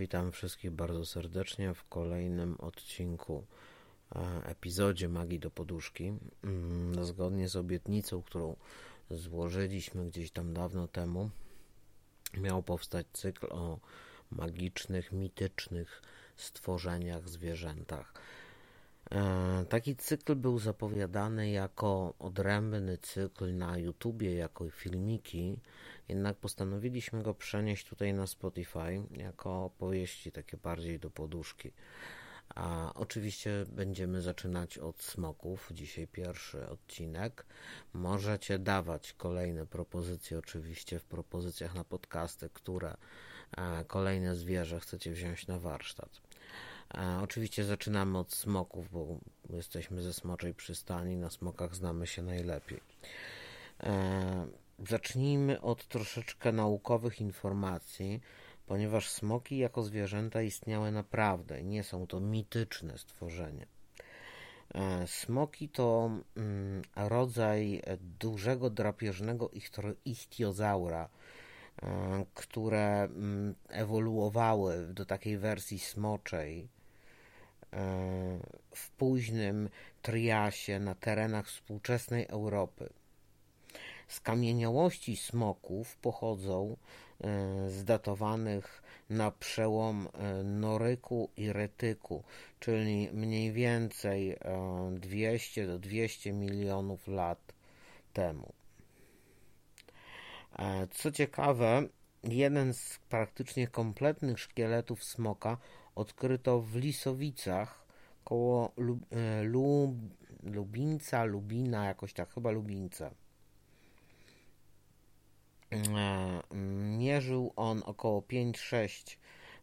Witam wszystkich bardzo serdecznie w kolejnym odcinku, e, epizodzie Magii do Poduszki. Mm, zgodnie z obietnicą, którą złożyliśmy gdzieś tam dawno temu, miał powstać cykl o magicznych, mitycznych stworzeniach, zwierzętach. E, taki cykl był zapowiadany jako odrębny cykl na YouTubie, jako filmiki, jednak postanowiliśmy go przenieść tutaj na Spotify jako opowieści takie bardziej do poduszki. A oczywiście będziemy zaczynać od smoków. Dzisiaj pierwszy odcinek. Możecie dawać kolejne propozycje, oczywiście w propozycjach na podcasty, które e, kolejne zwierzę chcecie wziąć na warsztat. E, oczywiście zaczynamy od smoków, bo jesteśmy ze smoczej przystani, na smokach znamy się najlepiej. E, zacznijmy od troszeczkę naukowych informacji, ponieważ smoki jako zwierzęta istniały naprawdę, nie są to mityczne stworzenia. E, smoki to mm, rodzaj dużego drapieżnego ichtiozaura, które mm, ewoluowały do takiej wersji smoczej w późnym Triasie na terenach współczesnej Europy. Skamieniałości smoków pochodzą e, z datowanych na przełom e, Noryku i Retyku, czyli mniej więcej 200 e, do 200 milionów lat temu. Co ciekawe, jeden z praktycznie kompletnych szkieletów smoka odkryto w Lisowicach koło Lub, e, Lub, Lubinca, Lubina, jakoś tak, chyba Lubinca. E, mierzył on około 5-6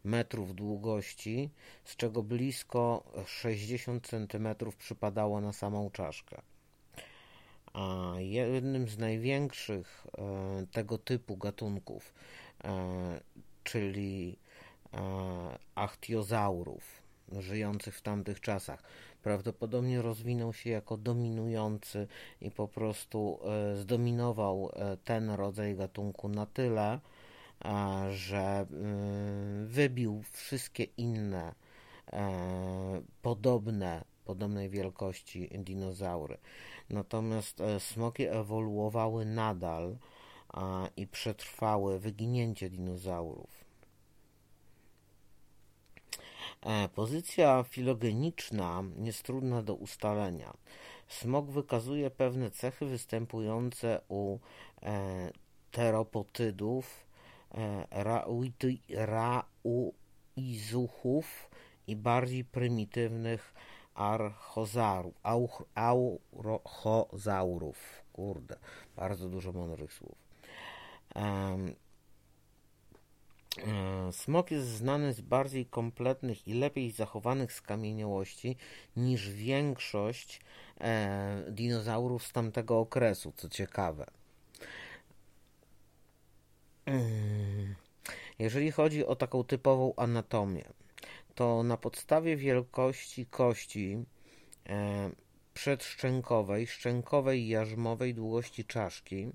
metrów długości, z czego blisko 60 cm przypadało na samą czaszkę. A jednym z największych e, tego typu gatunków, czyli achtiozaurów żyjących w tamtych czasach. Prawdopodobnie rozwinął się jako dominujący i po prostu e, zdominował e, ten rodzaj gatunku na tyle, że e, wybił wszystkie inne podobne, podobnej wielkości dinozaury. Natomiast smoki ewoluowały nadal i przetrwały wyginięcie dinozaurów. E, pozycja filogeniczna jest trudna do ustalenia. Smok wykazuje pewne cechy występujące u e, teropotydów, e, rauizuchów i bardziej prymitywnych archozaurów. Kurde, bardzo dużo mądrych słów. Smok jest znany z bardziej kompletnych i lepiej zachowanych skamieniałości niż większość e, dinozaurów z tamtego okresu, co ciekawe. Mm. Jeżeli chodzi o taką typową anatomię, to na podstawie wielkości kości e, przedszczękowej, szczękowej i jarzmowej długości czaszki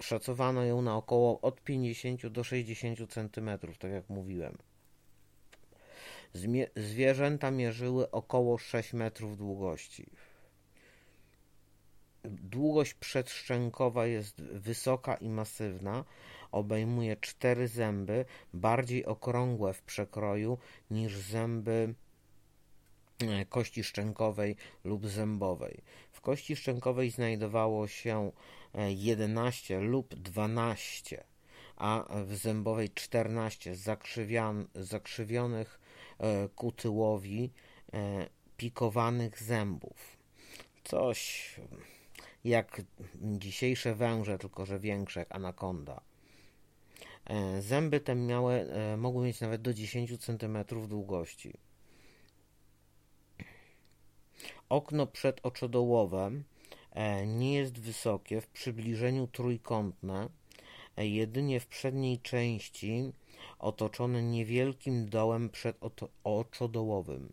Szacowano ją na około od 50 do 60 cm, tak jak mówiłem. zwierzęta mierzyły około 6 metrów długości. Długość przedszczękowa jest wysoka i masywna. Obejmuje cztery zęby, bardziej okrągłe w przekroju niż zęby e, kości szczękowej lub zębowej. W kości szczękowej znajdowało się 11 lub 12, a w zębowej 14 zakrzywionych e, ku tyłowi e, pikowanych zębów. Coś jak dzisiejsze węże, tylko że większe jak anakonda. E, zęby te miały, mogły mieć nawet do 10 cm długości. Okno przedoczodołowe nie jest wysokie, w przybliżeniu trójkątne, e, jedynie w przedniej części otoczone niewielkim dołem przedoczodołowym.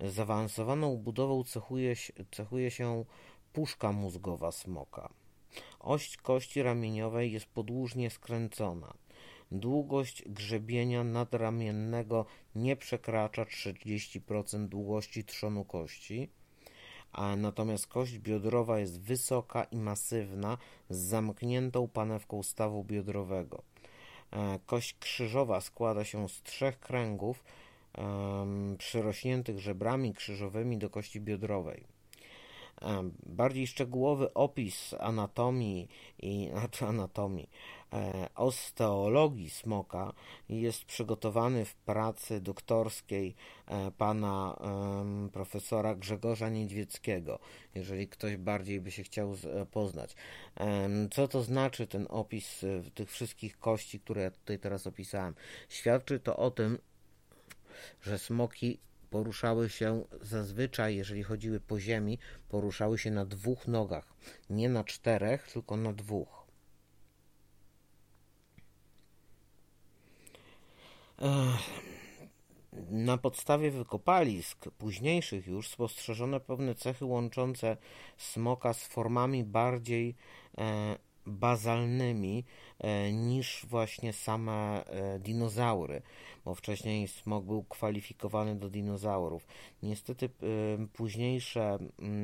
Zaawansowaną budową cechuje, cechuje się puszka mózgowa smoka. Oś kości ramieniowej jest podłużnie skręcona. Długość grzebienia nadramiennego nie przekracza 30% długości trzonu kości, a natomiast kość biodrowa jest wysoka i masywna z zamkniętą panewką stawu biodrowego. E, kość krzyżowa składa się z trzech kręgów przyrośniętych żebrami krzyżowymi do kości biodrowej. Bardziej szczegółowy opis anatomii i anatomii osteologii smoka jest przygotowany w pracy doktorskiej e, pana profesora Grzegorza Niedźwieckiego, jeżeli ktoś bardziej by się chciał poznać. Co to znaczy ten opis e, tych wszystkich kości, które ja tutaj teraz opisałem? Świadczy to o tym, że smoki poruszały się zazwyczaj, jeżeli chodziły po ziemi, poruszały się na dwóch nogach. Nie na czterech, tylko na dwóch. Na podstawie wykopalisk późniejszych już spostrzeżono pewne cechy łączące smoka z formami bardziej e, bazalnymi e, niż właśnie same e, dinozaury, bo wcześniej smok był kwalifikowany do dinozaurów. Niestety późniejsze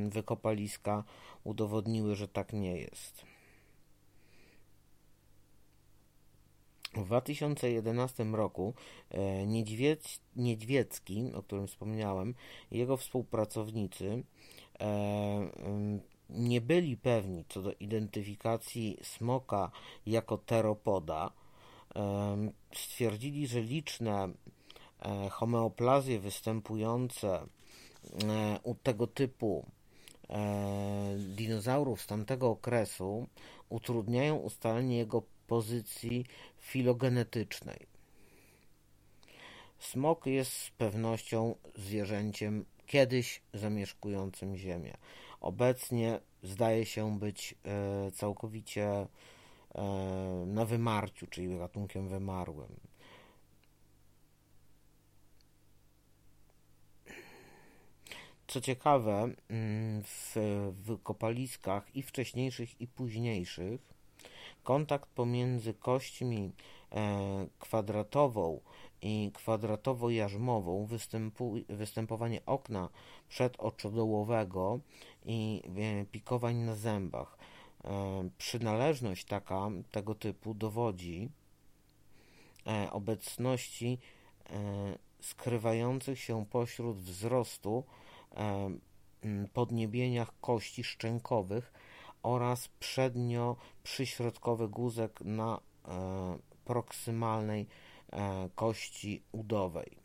wykopaliska udowodniły, że tak nie jest. W 2011 roku Niedźwiedź, Niedźwiecki, o którym wspomniałem, jego współpracownicy nie byli pewni co do identyfikacji smoka jako teropoda, stwierdzili, że liczne e, homeoplazje występujące e, u tego typu e, dinozaurów z tamtego okresu utrudniają ustalenie jego pozycji filogenetycznej. Smok jest z pewnością zwierzęciem kiedyś zamieszkującym Ziemię. Obecnie zdaje się być e, całkowicie e, na wymarciu, czyli gatunkiem wymarłym. Co ciekawe, mm, w wykopaliskach i wcześniejszych, i późniejszych kontakt pomiędzy kośćmi e, kwadratową i kwadratowo-jarzmową występowanie okna przedoczodołowego i e, pikowań na zębach. E, przynależność taka, tego typu dowodzi obecności skrywających się pośród wzrostu podniebieniach kości szczękowych oraz przednio-przyśrodkowy guzek na proksymalnej kości udowej.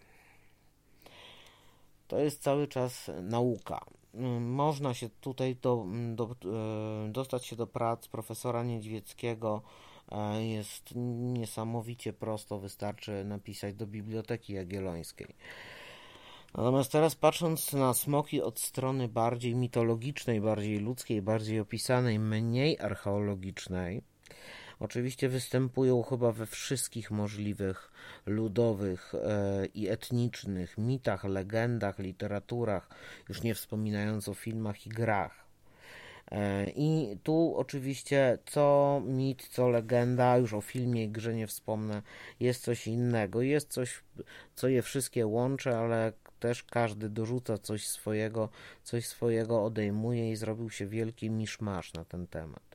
To jest cały czas nauka. Można się tutaj do, do, e, dostać się do prac profesora Niedźwieckiego. E, jest niesamowicie prosto, wystarczy napisać do Biblioteki Jagiellońskiej. Natomiast teraz patrząc na smoki od strony bardziej mitologicznej, bardziej ludzkiej, bardziej opisanej, mniej archeologicznej, Oczywiście występują chyba we wszystkich możliwych ludowych e, i etnicznych mitach, legendach, literaturach, już nie wspominając o filmach i grach. E, I tu oczywiście co mit, co legenda, już o filmie i grze nie wspomnę, jest coś innego. Jest coś, co je wszystkie łączy, ale też każdy dorzuca coś swojego, coś swojego odejmuje i zrobił się wielki miszmasz na ten temat.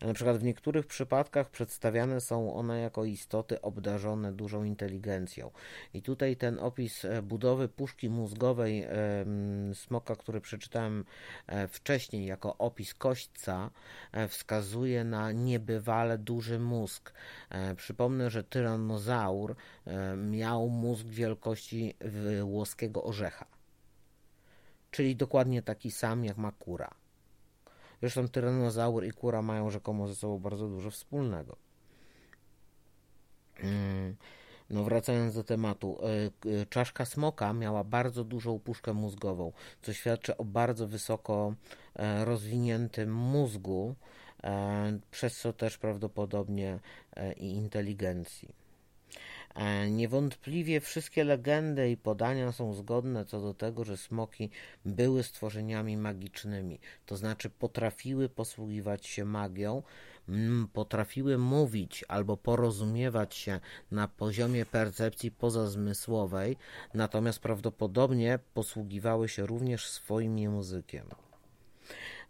Na przykład w niektórych przypadkach przedstawiane są one jako istoty obdarzone dużą inteligencją. I tutaj ten opis e, budowy puszki mózgowej smoka, który przeczytałem e, wcześniej jako opis kośćca, e, wskazuje na niebywale duży mózg. Przypomnę, że tyranozaur miał mózg wielkości włoskiego orzecha. Czyli dokładnie taki sam jak ma kura. Zresztą tyranozaur i kura mają rzekomo ze sobą bardzo dużo wspólnego. Mm, no wracając do tematu, e, e, czaszka smoka miała bardzo dużą puszkę mózgową, co świadczy o bardzo wysoko e, rozwiniętym mózgu, przez co też prawdopodobnie i inteligencji. E, niewątpliwie wszystkie legendy i podania są zgodne co do tego, że smoki były stworzeniami magicznymi, to znaczy potrafiły posługiwać się magią, potrafiły mówić albo porozumiewać się na poziomie percepcji pozazmysłowej, natomiast prawdopodobnie posługiwały się również swoim językiem.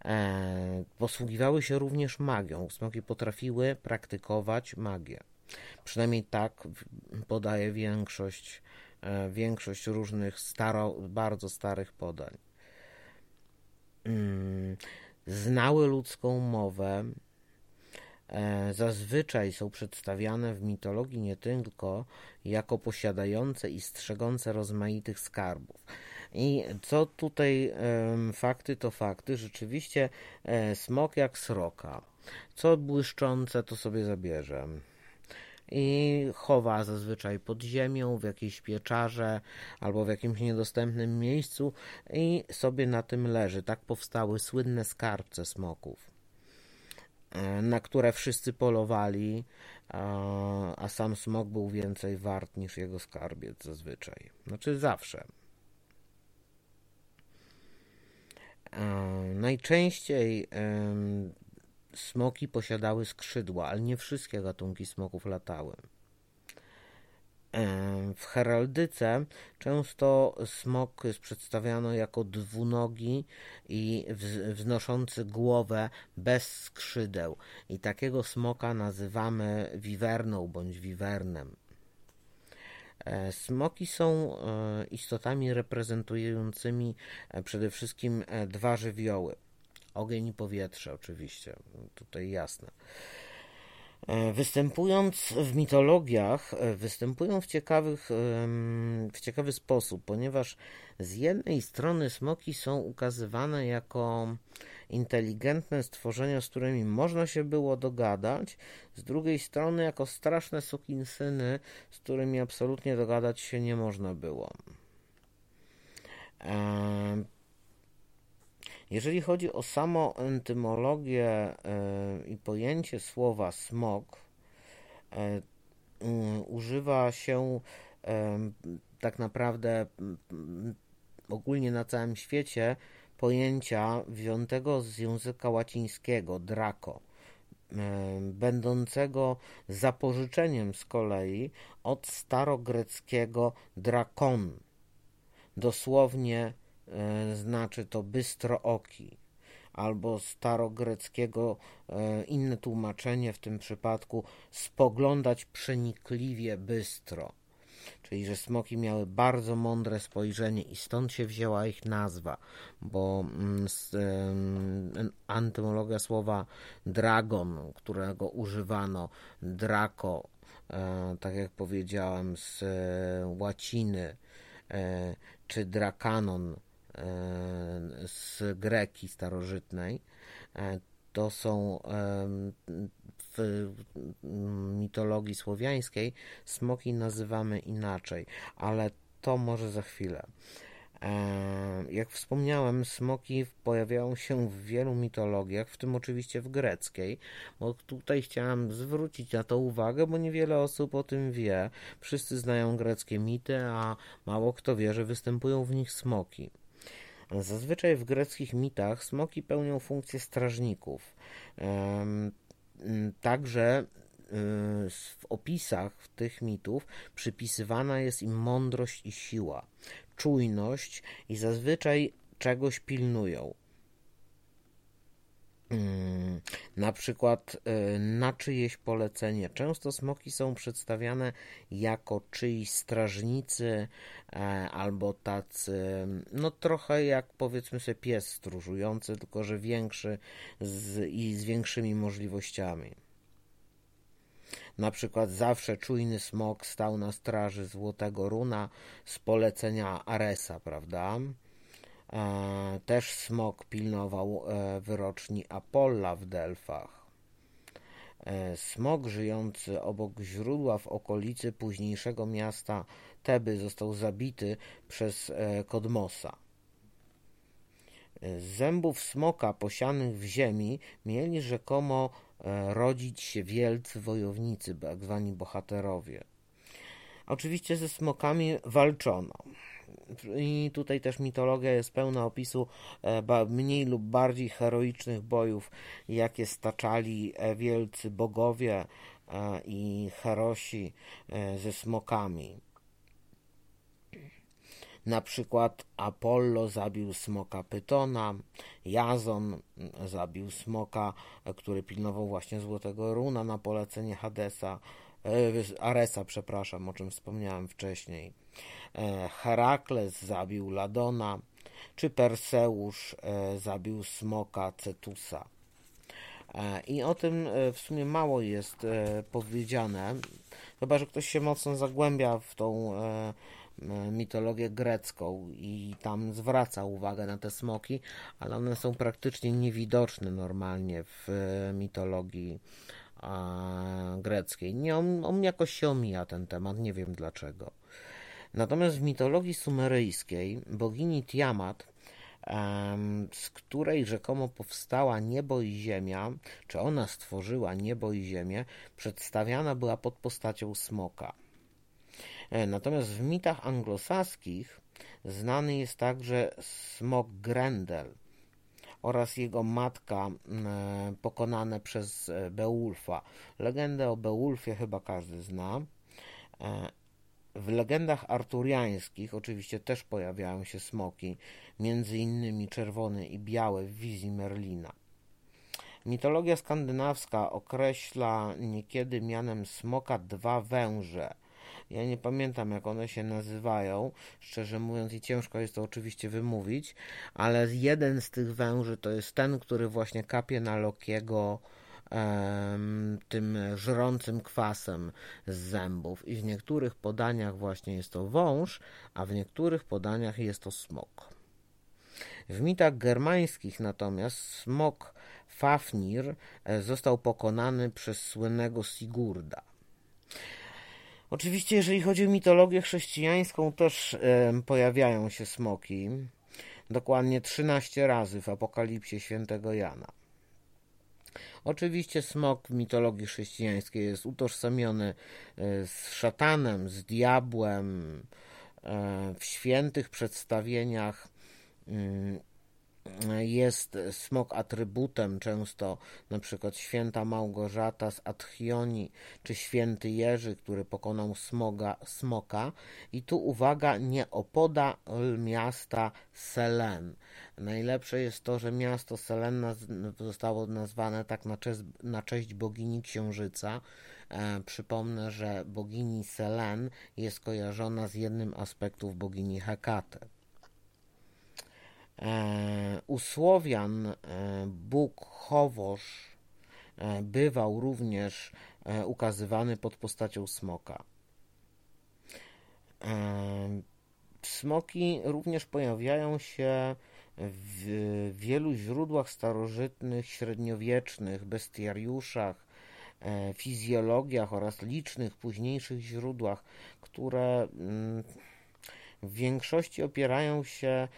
E, posługiwały się również magią. Smoki potrafiły praktykować magię. Przynajmniej tak podaje większość, e, większość różnych staro, bardzo starych podań. Mm, znały ludzką mowę, e, zazwyczaj są przedstawiane w mitologii nie tylko jako posiadające i strzegące rozmaitych skarbów. I co tutaj fakty to fakty, rzeczywiście e, smok jak sroka. Co błyszczące to sobie zabierze i chowa zazwyczaj pod ziemią, w jakiejś pieczarze albo w jakimś niedostępnym miejscu i sobie na tym leży. Tak powstały słynne skarbce smoków, e, na które wszyscy polowali, a sam smok był więcej wart niż jego skarbiec zazwyczaj. Znaczy zawsze. E, najczęściej Smoki posiadały skrzydła, ale nie wszystkie gatunki smoków latały. W heraldyce często smok jest przedstawiano jako dwunogi i wznoszący głowę bez skrzydeł. I takiego smoka nazywamy wiwerną bądź wiwernem. E, smoki są e, istotami reprezentującymi e, przede wszystkim dwa żywioły Ogień i powietrze, oczywiście, tutaj jasne. E, występując w mitologiach, e, występują w, ciekawych, w ciekawy sposób, ponieważ z jednej strony smoki są ukazywane jako inteligentne stworzenia, z którymi można się było dogadać, z drugiej strony jako straszne sukinsyny, z którymi absolutnie dogadać się nie można było. Jeżeli chodzi o samą entymologię e, i pojęcie słowa smog, e, używa się e, tak naprawdę ogólnie na całym świecie pojęcia wziętego z języka łacińskiego draco, będącego zapożyczeniem z kolei od starogreckiego drakon, dosłownie znaczy to bystrooki, albo starogreckiego e, inne tłumaczenie w tym przypadku spoglądać przenikliwie bystro. Czyli, że smoki miały bardzo mądre spojrzenie i stąd się wzięła ich nazwa, bo mm, antymologia słowa dragon, którego używano, draco, e, tak jak powiedziałem, z łaciny, czy drakanon, E, z Greki starożytnej. E, to są w mitologii słowiańskiej smoki nazywamy inaczej, ale to może za chwilę. E, jak wspomniałem, smoki pojawiają się w wielu mitologiach, w tym oczywiście w greckiej, bo tutaj chciałem zwrócić na to uwagę, bo niewiele osób o tym wie. Wszyscy znają greckie mity, a mało kto wie, że występują w nich smoki. Zazwyczaj w greckich mitach smoki pełnią funkcję strażników. Także y, w opisach tych mitów przypisywana jest im mądrość i siła, czujność i zazwyczaj czegoś pilnują. Mm, na przykład y, na czyjeś polecenie. Często smoki są przedstawiane jako czyjś strażnicy e, albo tacy, no trochę jak powiedzmy sobie pies stróżujący, tylko że większy z, i z większymi możliwościami. Na przykład zawsze czujny smok stał na straży Złotego Runa z polecenia Aresa, prawda? E, też smok pilnował e, wyroczni Apolla w Delfach. E, smok żyjący obok źródła w okolicy późniejszego miasta Teby został zabity przez Kodmosa. Z zębów smoka posianych w ziemi mieli rzekomo rodzić się wielcy wojownicy, tak zwani bohaterowie. Oczywiście ze smokami walczono. I tutaj też mitologia jest pełna opisu e, mniej lub bardziej heroicznych bojów, jakie staczali e, wielcy bogowie e, i herosi ze smokami. Na przykład Apollo zabił smoka Pytona, Jazon zabił smoka, który pilnował właśnie Złotego Runa na polecenie Hadesa, Aresa, przepraszam, o czym wspomniałem wcześniej. E, Herakles zabił Ladona, czy Perseusz e, zabił smoka Cetusa. E, I o tym w sumie mało jest powiedziane, chyba że ktoś się mocno zagłębia w tą mitologię grecką i tam zwraca uwagę na te smoki, ale one są praktycznie niewidoczne normalnie w mitologii greckiej. Nie, on, on jakoś się omija ten temat, nie wiem dlaczego. Natomiast w mitologii sumeryjskiej bogini Tiamat, z której rzekomo powstała niebo i ziemia, czy ona stworzyła niebo i ziemię, przedstawiana była pod postacią smoka. E, natomiast w mitach anglosaskich znany jest także smok Grendel oraz jego matka pokonane przez e, Beowulfa. Legendę o Beowulfie chyba każdy zna. E, w legendach arturiańskich oczywiście też pojawiają się smoki, między innymi czerwone i białe w wizji Merlina. Mitologia skandynawska określa niekiedy mianem smoka dwa węże. Ja nie pamiętam jak one się nazywają, szczerze mówiąc i ciężko jest to oczywiście wymówić, ale jeden z tych węży to jest ten, który właśnie kapie na Lokiego tym żrącym kwasem z zębów i w niektórych podaniach właśnie jest to wąż, a w niektórych podaniach jest to smok. W mitach germańskich natomiast smok Fafnir e, został pokonany przez słynnego Sigurda. Oczywiście, jeżeli chodzi o mitologię chrześcijańską, też pojawiają się smoki. Dokładnie 13 razy w Apokalipsie świętego Jana. Oczywiście smok w mitologii chrześcijańskiej jest utożsamiony e, z szatanem, z diabłem. E, w świętych przedstawieniach mm, jest smok atrybutem często na przykład święta Małgorzata z Atchioni czy święty Jerzy, który pokonał smoga, smoka i tu uwaga nie opoda miasta Selen. Najlepsze jest to, że miasto Selen zostało nazwane tak na cześć, na cześć bogini Księżyca. E, przypomnę, że bogini Selen jest kojarzona z jednym aspektów bogini Hekaty. E, u Słowian e, Bóg Chowosz e, bywał również ukazywany pod postacią smoka. Smoki również pojawiają się w wielu źródłach starożytnych, średniowiecznych, bestiariuszach, fizjologiach oraz licznych późniejszych źródłach, które mm, w większości opierają się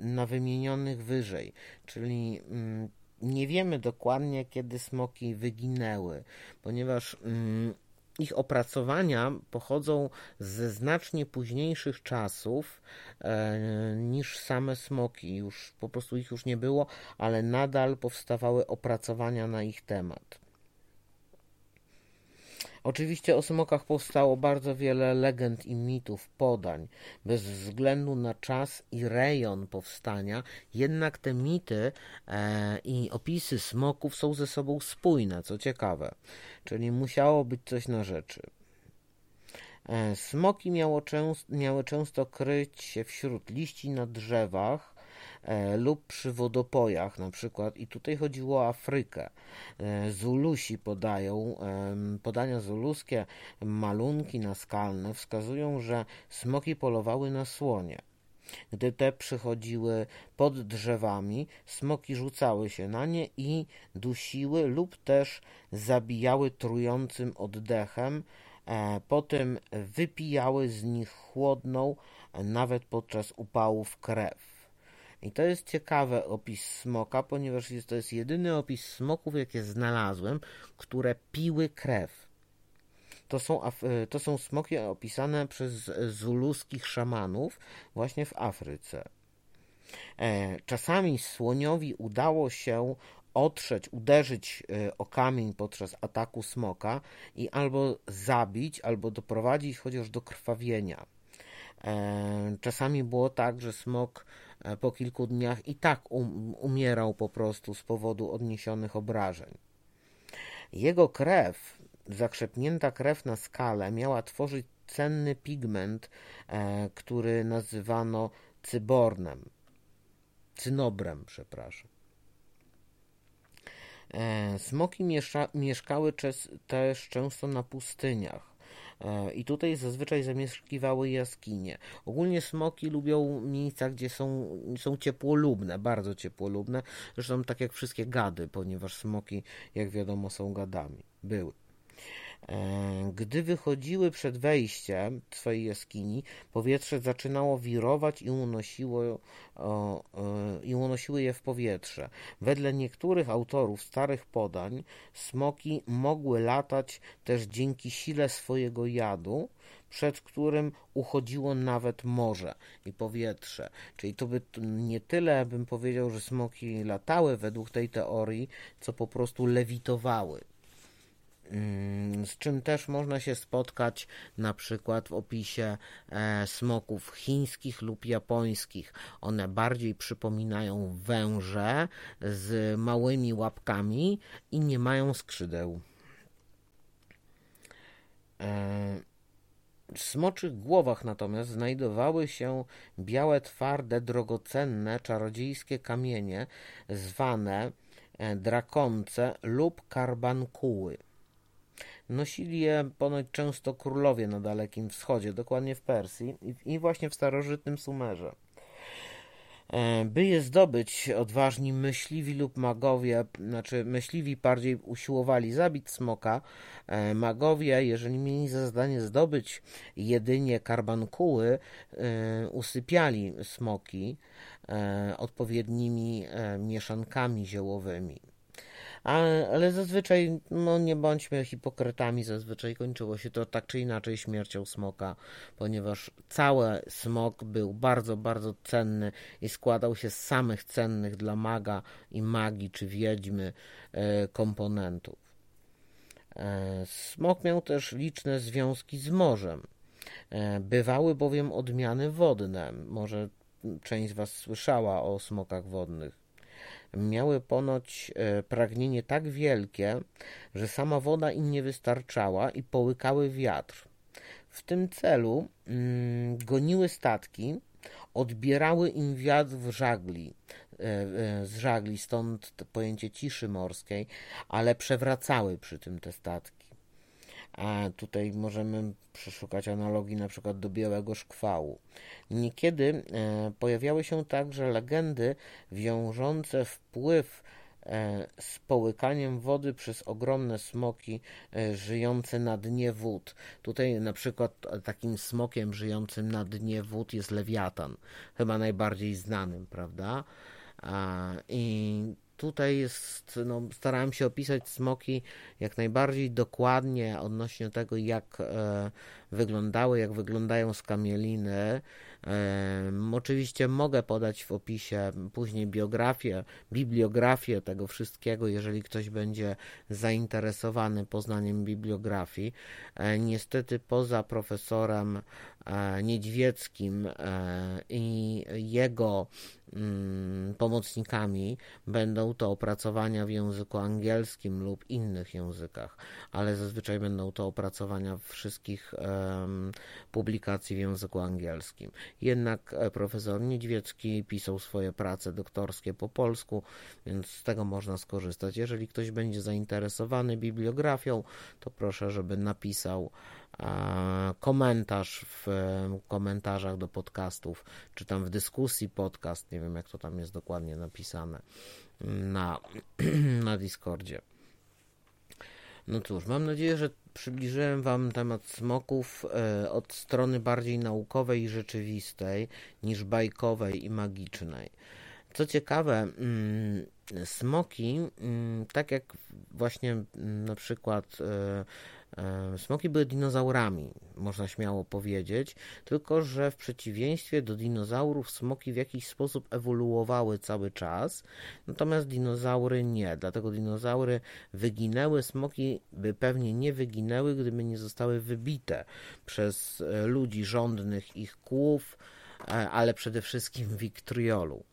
na wymienionych wyżej, czyli mm, nie wiemy dokładnie, kiedy smoki wyginęły, ponieważ mm, ich opracowania pochodzą ze znacznie późniejszych czasów e, niż same smoki. Już po prostu ich już nie było, ale nadal powstawały opracowania na ich temat. Oczywiście o smokach powstało bardzo wiele legend i mitów, podań, bez względu na czas i rejon powstania, jednak te mity e, i opisy smoków są ze sobą spójne, co ciekawe, czyli musiało być coś na rzeczy. E, smoki miały często kryć się wśród liści na drzewach, lub przy wodopojach na przykład i tutaj chodziło o Afrykę. E, Zulusi podają, podania zuluskie, malunki naskalne wskazują, że smoki polowały na słonie. Gdy te przychodziły pod drzewami, smoki rzucały się na nie i dusiły lub też zabijały trującym oddechem, e, potem wypijały z nich chłodną, nawet podczas upałów krew. I to jest ciekawy opis smoka, ponieważ jest, to jest jedyny opis smoków, jakie znalazłem, które piły krew. to są, to są smoki opisane przez zuluskich szamanów właśnie w Afryce. Czasami słoniowi udało się otrzeć, uderzyć o kamień podczas ataku smoka i albo zabić, albo doprowadzić chociaż do krwawienia. Czasami było tak, że smok E, po kilku dniach i tak um, umierał po prostu z powodu odniesionych obrażeń. Jego krew, zakrzepnięta krew na skale, miała tworzyć cenny pigment, e, który nazywano cybornem, cynobrem, przepraszam. E, smoki miesza, mieszkały też często na pustyniach. E, I tutaj zazwyczaj zamieszkiwały jaskinie. Ogólnie smoki lubią miejsca, gdzie są, są ciepłolubne, bardzo ciepłolubne. Zresztą tak jak wszystkie gady, ponieważ smoki, jak wiadomo, są gadami. Były. E, gdy wychodziły przed wejściem swojej jaskini, powietrze zaczynało wirować i unosiło, o, i unosiły je w powietrze. Wedle niektórych autorów starych podań smoki mogły latać też dzięki sile swojego jadu, przed którym uchodziło nawet morze i powietrze. Czyli to by nie tyle bym powiedział, że smoki latały według tej teorii, co po prostu lewitowały. Mm, z czym też można się spotkać na przykład w opisie e, smoków chińskich lub japońskich. One bardziej przypominają węże z małymi łapkami i nie mają skrzydeł. E, w smoczych głowach natomiast znajdowały się białe, twarde, drogocenne, czarodziejskie kamienie zwane e, drakonce lub karbankuły. Nosili je ponoć często królowie na Dalekim Wschodzie, dokładnie w Persji i właśnie w starożytnym Sumerze. E, by je zdobyć, odważni myśliwi lub magowie, znaczy myśliwi bardziej usiłowali zabić smoka. E, magowie, jeżeli mieli za zadanie zdobyć jedynie karbankuły, e, usypiali smoki odpowiednimi mieszankami ziołowymi ale zazwyczaj, no nie bądźmy hipokrytami, zazwyczaj kończyło się to tak czy inaczej śmiercią smoka, ponieważ cały smok był bardzo, bardzo cenny i składał się z samych cennych dla maga i magii czy wiedźmy e, komponentów. E, smok miał też liczne związki z morzem. E, bywały bowiem odmiany wodne. Może część z Was słyszała o smokach wodnych miały ponoć e, pragnienie tak wielkie, że sama woda im nie wystarczała i połykały wiatr. W tym celu mm, goniły statki, odbierały im wiatr w żagli, e, e, z żagli, stąd pojęcie ciszy morskiej, ale przewracały przy tym te statki. A tutaj możemy przeszukać analogii na przykład do białego szkwału. Niekiedy e, pojawiały się także legendy wiążące wpływ e, z połykaniem wody przez ogromne smoki e, żyjące na dnie wód. Tutaj na przykład takim smokiem żyjącym na dnie wód jest lewiatan, chyba najbardziej znanym, prawda? I tutaj jest, no, starałem się opisać smoki jak najbardziej dokładnie odnośnie tego, jak e, wyglądały, jak wyglądają skamieliny. Oczywiście mogę podać w opisie później biografię, bibliografię tego wszystkiego, jeżeli ktoś będzie zainteresowany poznaniem bibliografii. E, niestety poza profesorem e, Niedźwieckim e, i jego mm, pomocnikami będą to opracowania w języku angielskim lub innych językach, ale zazwyczaj będą to opracowania wszystkich publikacji w języku angielskim. Jednak e, profesor Niedźwiecki pisał swoje prace doktorskie po polsku, więc z tego można skorzystać. Jeżeli ktoś będzie zainteresowany bibliografią, to proszę, żeby napisał komentarz w komentarzach do podcastów, czy tam w dyskusji podcast, nie wiem jak to tam jest dokładnie napisane na, na Discordzie. No cóż, mam nadzieję, że przybliżyłem Wam temat smoków e, od strony bardziej naukowej i rzeczywistej niż bajkowej i magicznej. Co ciekawe, mm, smoki, mm, tak jak właśnie mm, na przykład e, Smoki były dinozaurami, można śmiało powiedzieć, tylko że w przeciwieństwie do dinozaurów, smoki w jakiś sposób ewoluowały cały czas, natomiast dinozaury nie. Dlatego dinozaury wyginęły, smoki by pewnie nie wyginęły, gdyby nie zostały wybite przez e, ludzi rządnych ich kłów, e, ale przede wszystkim wiktriolu.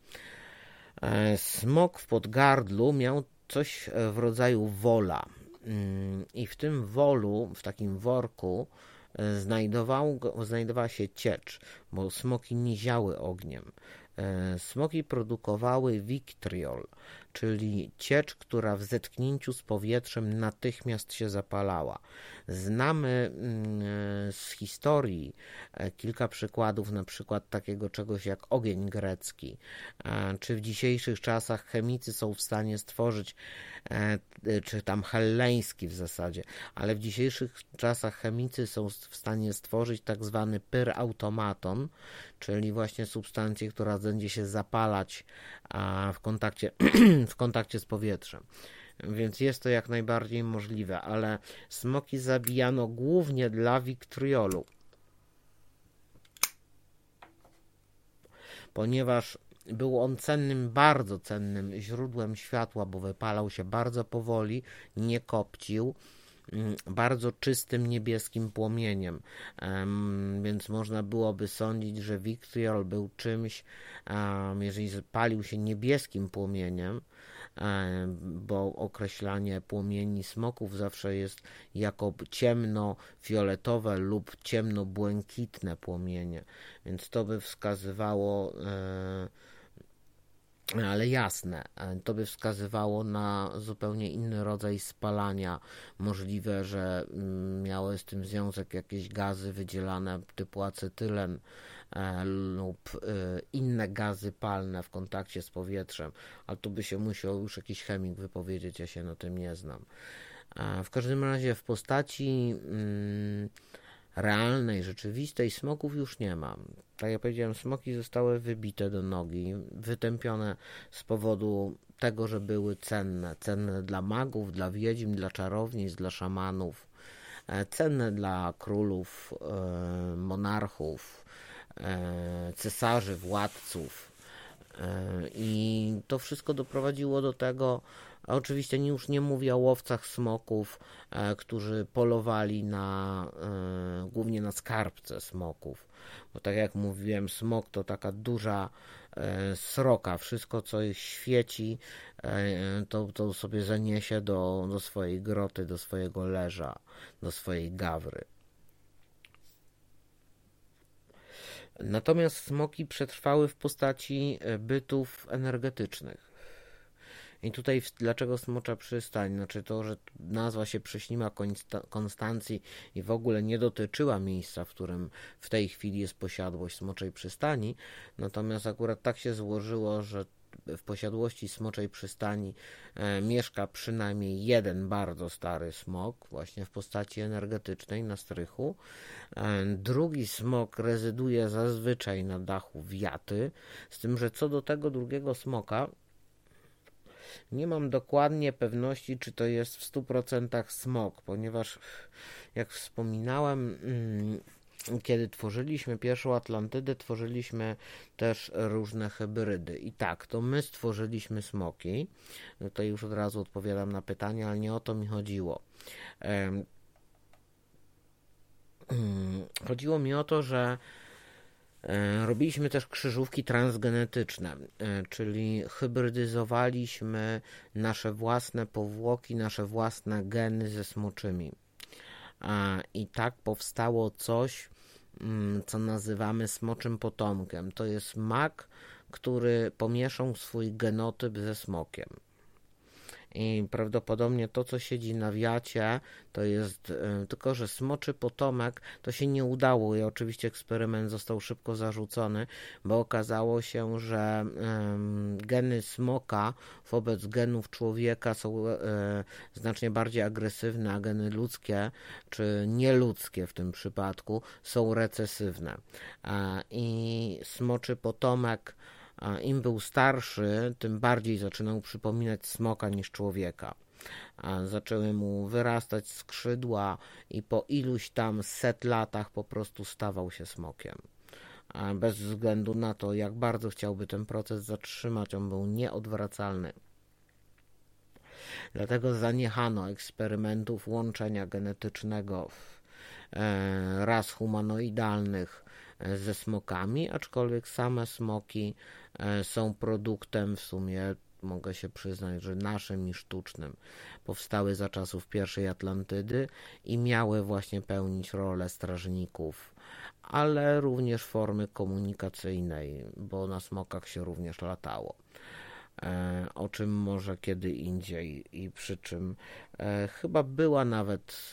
E, smok w podgardlu miał coś w rodzaju wola. Mm, I w tym wolu, w takim worku, e, znajdował, znajdowała się ciecz, bo smoki nie ziały ogniem. E, smoki produkowały wiktriol, czyli ciecz, która w zetknięciu z powietrzem natychmiast się zapalała. Znamy mm, z historii e, kilka przykładów, na przykład takiego czegoś jak ogień grecki. E, czy w dzisiejszych czasach chemicy są w stanie stworzyć, e, czy tam helleński w zasadzie, ale w dzisiejszych czasach chemicy są w stanie stworzyć tak zwany pyr-automaton, czyli właśnie substancję, która będzie się zapalać w kontakcie, w kontakcie z powietrzem więc jest to jak najbardziej możliwe, ale smoki zabijano głównie dla wiktriolu. Ponieważ był on cennym, bardzo cennym źródłem światła, bo wypalał się bardzo powoli, nie kopcił bardzo czystym niebieskim płomieniem, więc można byłoby sądzić, że wiktriol był czymś, jeżeli palił się niebieskim płomieniem, bo określanie płomieni smoków zawsze jest jako ciemno-fioletowe lub ciemno-błękitne płomienie, więc to by wskazywało e, ale jasne, e, to by wskazywało na zupełnie inny rodzaj spalania. Możliwe, że mm, miały z tym związek jakieś gazy wydzielane typu acetylen, E, lub e, inne gazy palne w kontakcie z powietrzem, ale tu by się musiał już jakiś chemik wypowiedzieć, ja się na tym nie znam. W każdym razie w postaci mm, realnej, rzeczywistej smoków już nie ma. Tak jak powiedziałem, smoki zostały wybite do nogi, wytępione z powodu tego, że były cenne. Cenne dla magów, dla wiedźm, dla czarownic, dla szamanów, cenne dla królów, monarchów, E, cesarzy, władców. E, I to wszystko doprowadziło do tego, a oczywiście już nie mówię o łowcach smoków, e, którzy polowali na, głównie na skarbce smoków. Bo tak jak mówiłem, smok to taka duża sroka. Wszystko, co świeci, to, to sobie zaniesie do, do swojej groty, do swojego leża, do swojej gawry. Natomiast smoki przetrwały w postaci e, bytów energetycznych. I tutaj dlaczego smocza przystań? Znaczy to, że nazwa się prześnima Konstancji i w ogóle nie dotyczyła miejsca, w którym w tej chwili jest posiadłość smoczej przystani. Natomiast akurat tak się złożyło, że w posiadłości Smoczej Przystani e, mieszka przynajmniej jeden bardzo stary smok, właśnie w postaci energetycznej na strychu. E, drugi smok rezyduje zazwyczaj na dachu wiaty, z tym, że co do tego drugiego smoka, nie mam dokładnie pewności, czy to jest w 100% smok, ponieważ, jak wspominałem, mm, kiedy tworzyliśmy pierwszą Atlantydę, tworzyliśmy też różne hybrydy. I tak, to my stworzyliśmy smoki. Tutaj już od razu odpowiadam na pytanie, ale nie o to mi chodziło. Chodziło mi o to, że Robiliśmy też krzyżówki transgenetyczne, e, czyli hybrydyzowaliśmy nasze własne powłoki, nasze własne geny ze smoczymi. I tak powstało coś, mm, co nazywamy smoczym potomkiem. To jest mak, który pomieszał swój genotyp ze smokiem i prawdopodobnie to, co siedzi na wiacie, to jest e, tylko, że smoczy potomek to się nie udało i oczywiście eksperyment został szybko zarzucony, bo okazało się, że geny smoka wobec genów człowieka są e, znacznie bardziej agresywne, a geny ludzkie czy nieludzkie w tym przypadku są recesywne. I smoczy potomek im był starszy, tym bardziej zaczynał przypominać smoka niż człowieka. zaczęły mu wyrastać skrzydła i po iluś tam set latach po prostu stawał się smokiem. Bez względu na to, jak bardzo chciałby ten proces zatrzymać, on był nieodwracalny. Dlatego zaniechano eksperymentów łączenia genetycznego e, ras humanoidalnych ze smokami, aczkolwiek same smoki e, są produktem w sumie mogę się przyznać, że naszym i sztucznym powstały za czasów pierwszej Atlantydy i miały właśnie pełnić rolę strażników, ale również formy komunikacyjnej, bo na smokach się również latało. E, o czym może kiedy indziej i przy czym e, chyba była nawet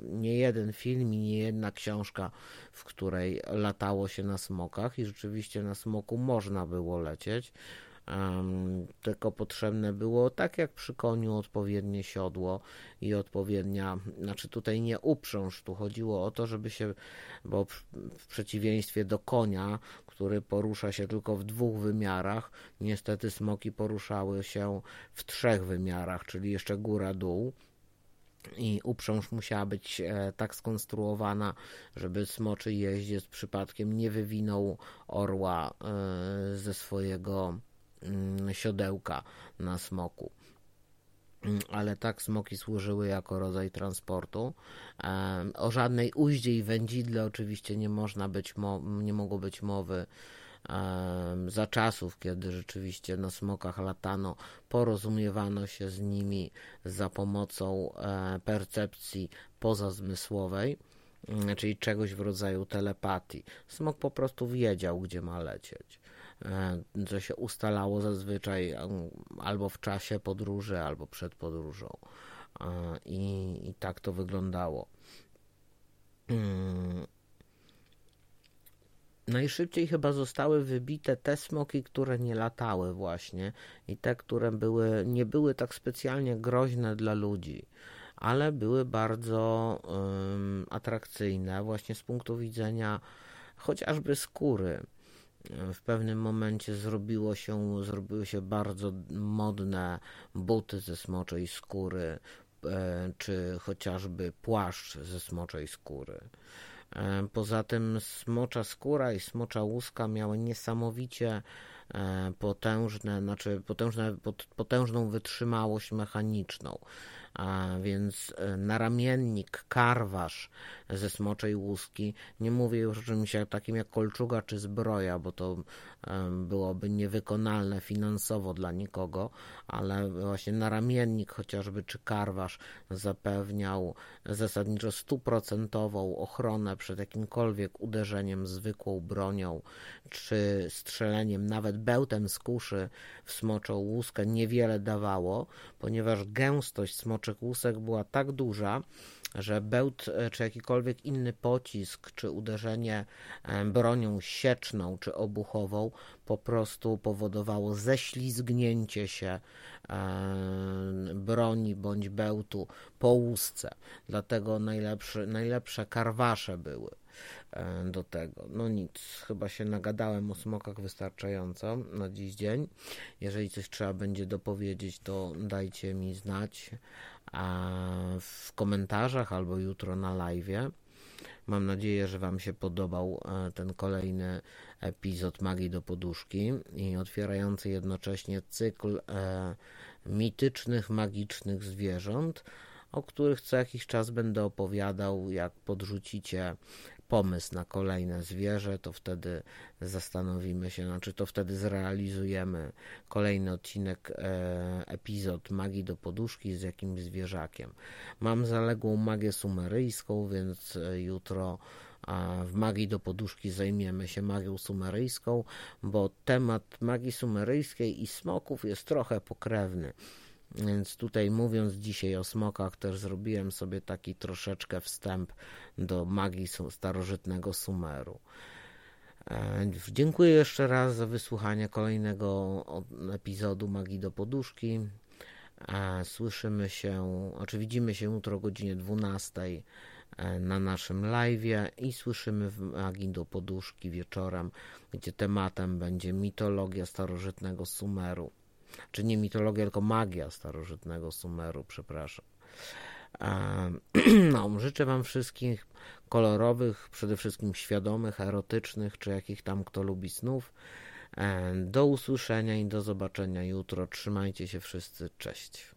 nie jeden film i nie jedna książka, w której latało się na smokach i rzeczywiście na smoku można było lecieć. Tylko potrzebne było, tak jak przy koniu, odpowiednie siodło i odpowiednia, znaczy tutaj nie uprząż, tu chodziło o to, żeby się, bo w, przeciwieństwie do konia, który porusza się tylko w dwóch wymiarach, niestety smoki poruszały się w trzech wymiarach, czyli jeszcze góra-dół i uprząż musiała być e, tak skonstruowana, żeby smoczy jeździec przypadkiem nie wywinął orła e, ze swojego siodełka na smoku. Mm, ale tak smoki służyły jako rodzaj transportu. O żadnej uździe i wędzidle oczywiście nie można być, nie mogło być mowy za czasów, kiedy rzeczywiście na smokach latano, porozumiewano się z nimi za pomocą e, percepcji pozazmysłowej, mm, czyli czegoś w rodzaju telepatii. Smok po prostu wiedział, gdzie ma lecieć. E, co się ustalało zazwyczaj albo w czasie podróży, albo przed podróżą. E, I, i tak to wyglądało. Najszybciej chyba zostały wybite te smoki, które nie latały właśnie i te, które były, nie były tak specjalnie groźne dla ludzi, ale były bardzo um, atrakcyjne właśnie z punktu widzenia chociażby skóry w pewnym momencie zrobiło się, zrobiły się bardzo modne buty ze smoczej skóry, e, czy chociażby płaszcz ze smoczej skóry. E, poza tym smocza skóra i smocza łuska miały niesamowicie e, potężne, znaczy potężne, potężną wytrzymałość mechaniczną a więc naramiennik, karwasz ze smoczej łuski. Nie mówię już o czymś takim jak kolczuga czy zbroja, bo to byłoby niewykonalne finansowo dla nikogo, ale właśnie naramiennik chociażby czy karwasz zapewniał zasadniczo stuprocentową ochronę przed jakimkolwiek uderzeniem zwykłą bronią czy strzeleniem, nawet bełtem z kuszy w smoczą łuskę niewiele dawało, ponieważ gęstość smoczych łusek była tak duża, że bełt e, czy jakikolwiek inny pocisk, czy uderzenie e, bronią sieczną czy obuchową po prostu powodowało ześlizgnięcie się e, broni bądź bełtu po łusce. Dlatego najlepsze, najlepsze karwasze były do tego. No nic, chyba się nagadałem o smokach wystarczająco na dziś dzień. Jeżeli coś trzeba będzie dopowiedzieć, to dajcie mi znać w komentarzach albo jutro na live. Mam nadzieję, że Wam się podobał e, ten kolejny epizod Magii do Poduszki i otwierający jednocześnie cykl e, mitycznych, magicznych zwierząt, o których co jakiś czas będę opowiadał, jak podrzucicie pomysł na kolejne zwierzę, to wtedy zastanowimy się, znaczy to wtedy zrealizujemy kolejny odcinek, e, epizod magii do poduszki z jakimś zwierzakiem. Mam zaległą magię sumeryjską, więc e, jutro w magii do poduszki zajmiemy się magią sumeryjską, bo temat magii sumeryjskiej i smoków jest trochę pokrewny. Więc tutaj mówiąc dzisiaj o smokach, też zrobiłem sobie taki troszeczkę wstęp do magii starożytnego Sumeru. E, dziękuję jeszcze raz za wysłuchanie kolejnego epizodu Magii do Poduszki. E, słyszymy się, oczywiście widzimy się jutro o godzinie 12 e, na naszym live i słyszymy w Magii do Poduszki wieczorem, gdzie tematem będzie mitologia starożytnego Sumeru. Czy nie mitologia, tylko magia starożytnego Sumeru, przepraszam. No, życzę Wam wszystkich kolorowych, przede wszystkim świadomych, erotycznych, czy jakich tam kto lubi snów. Do usłyszenia i do zobaczenia jutro. Trzymajcie się wszyscy. Cześć.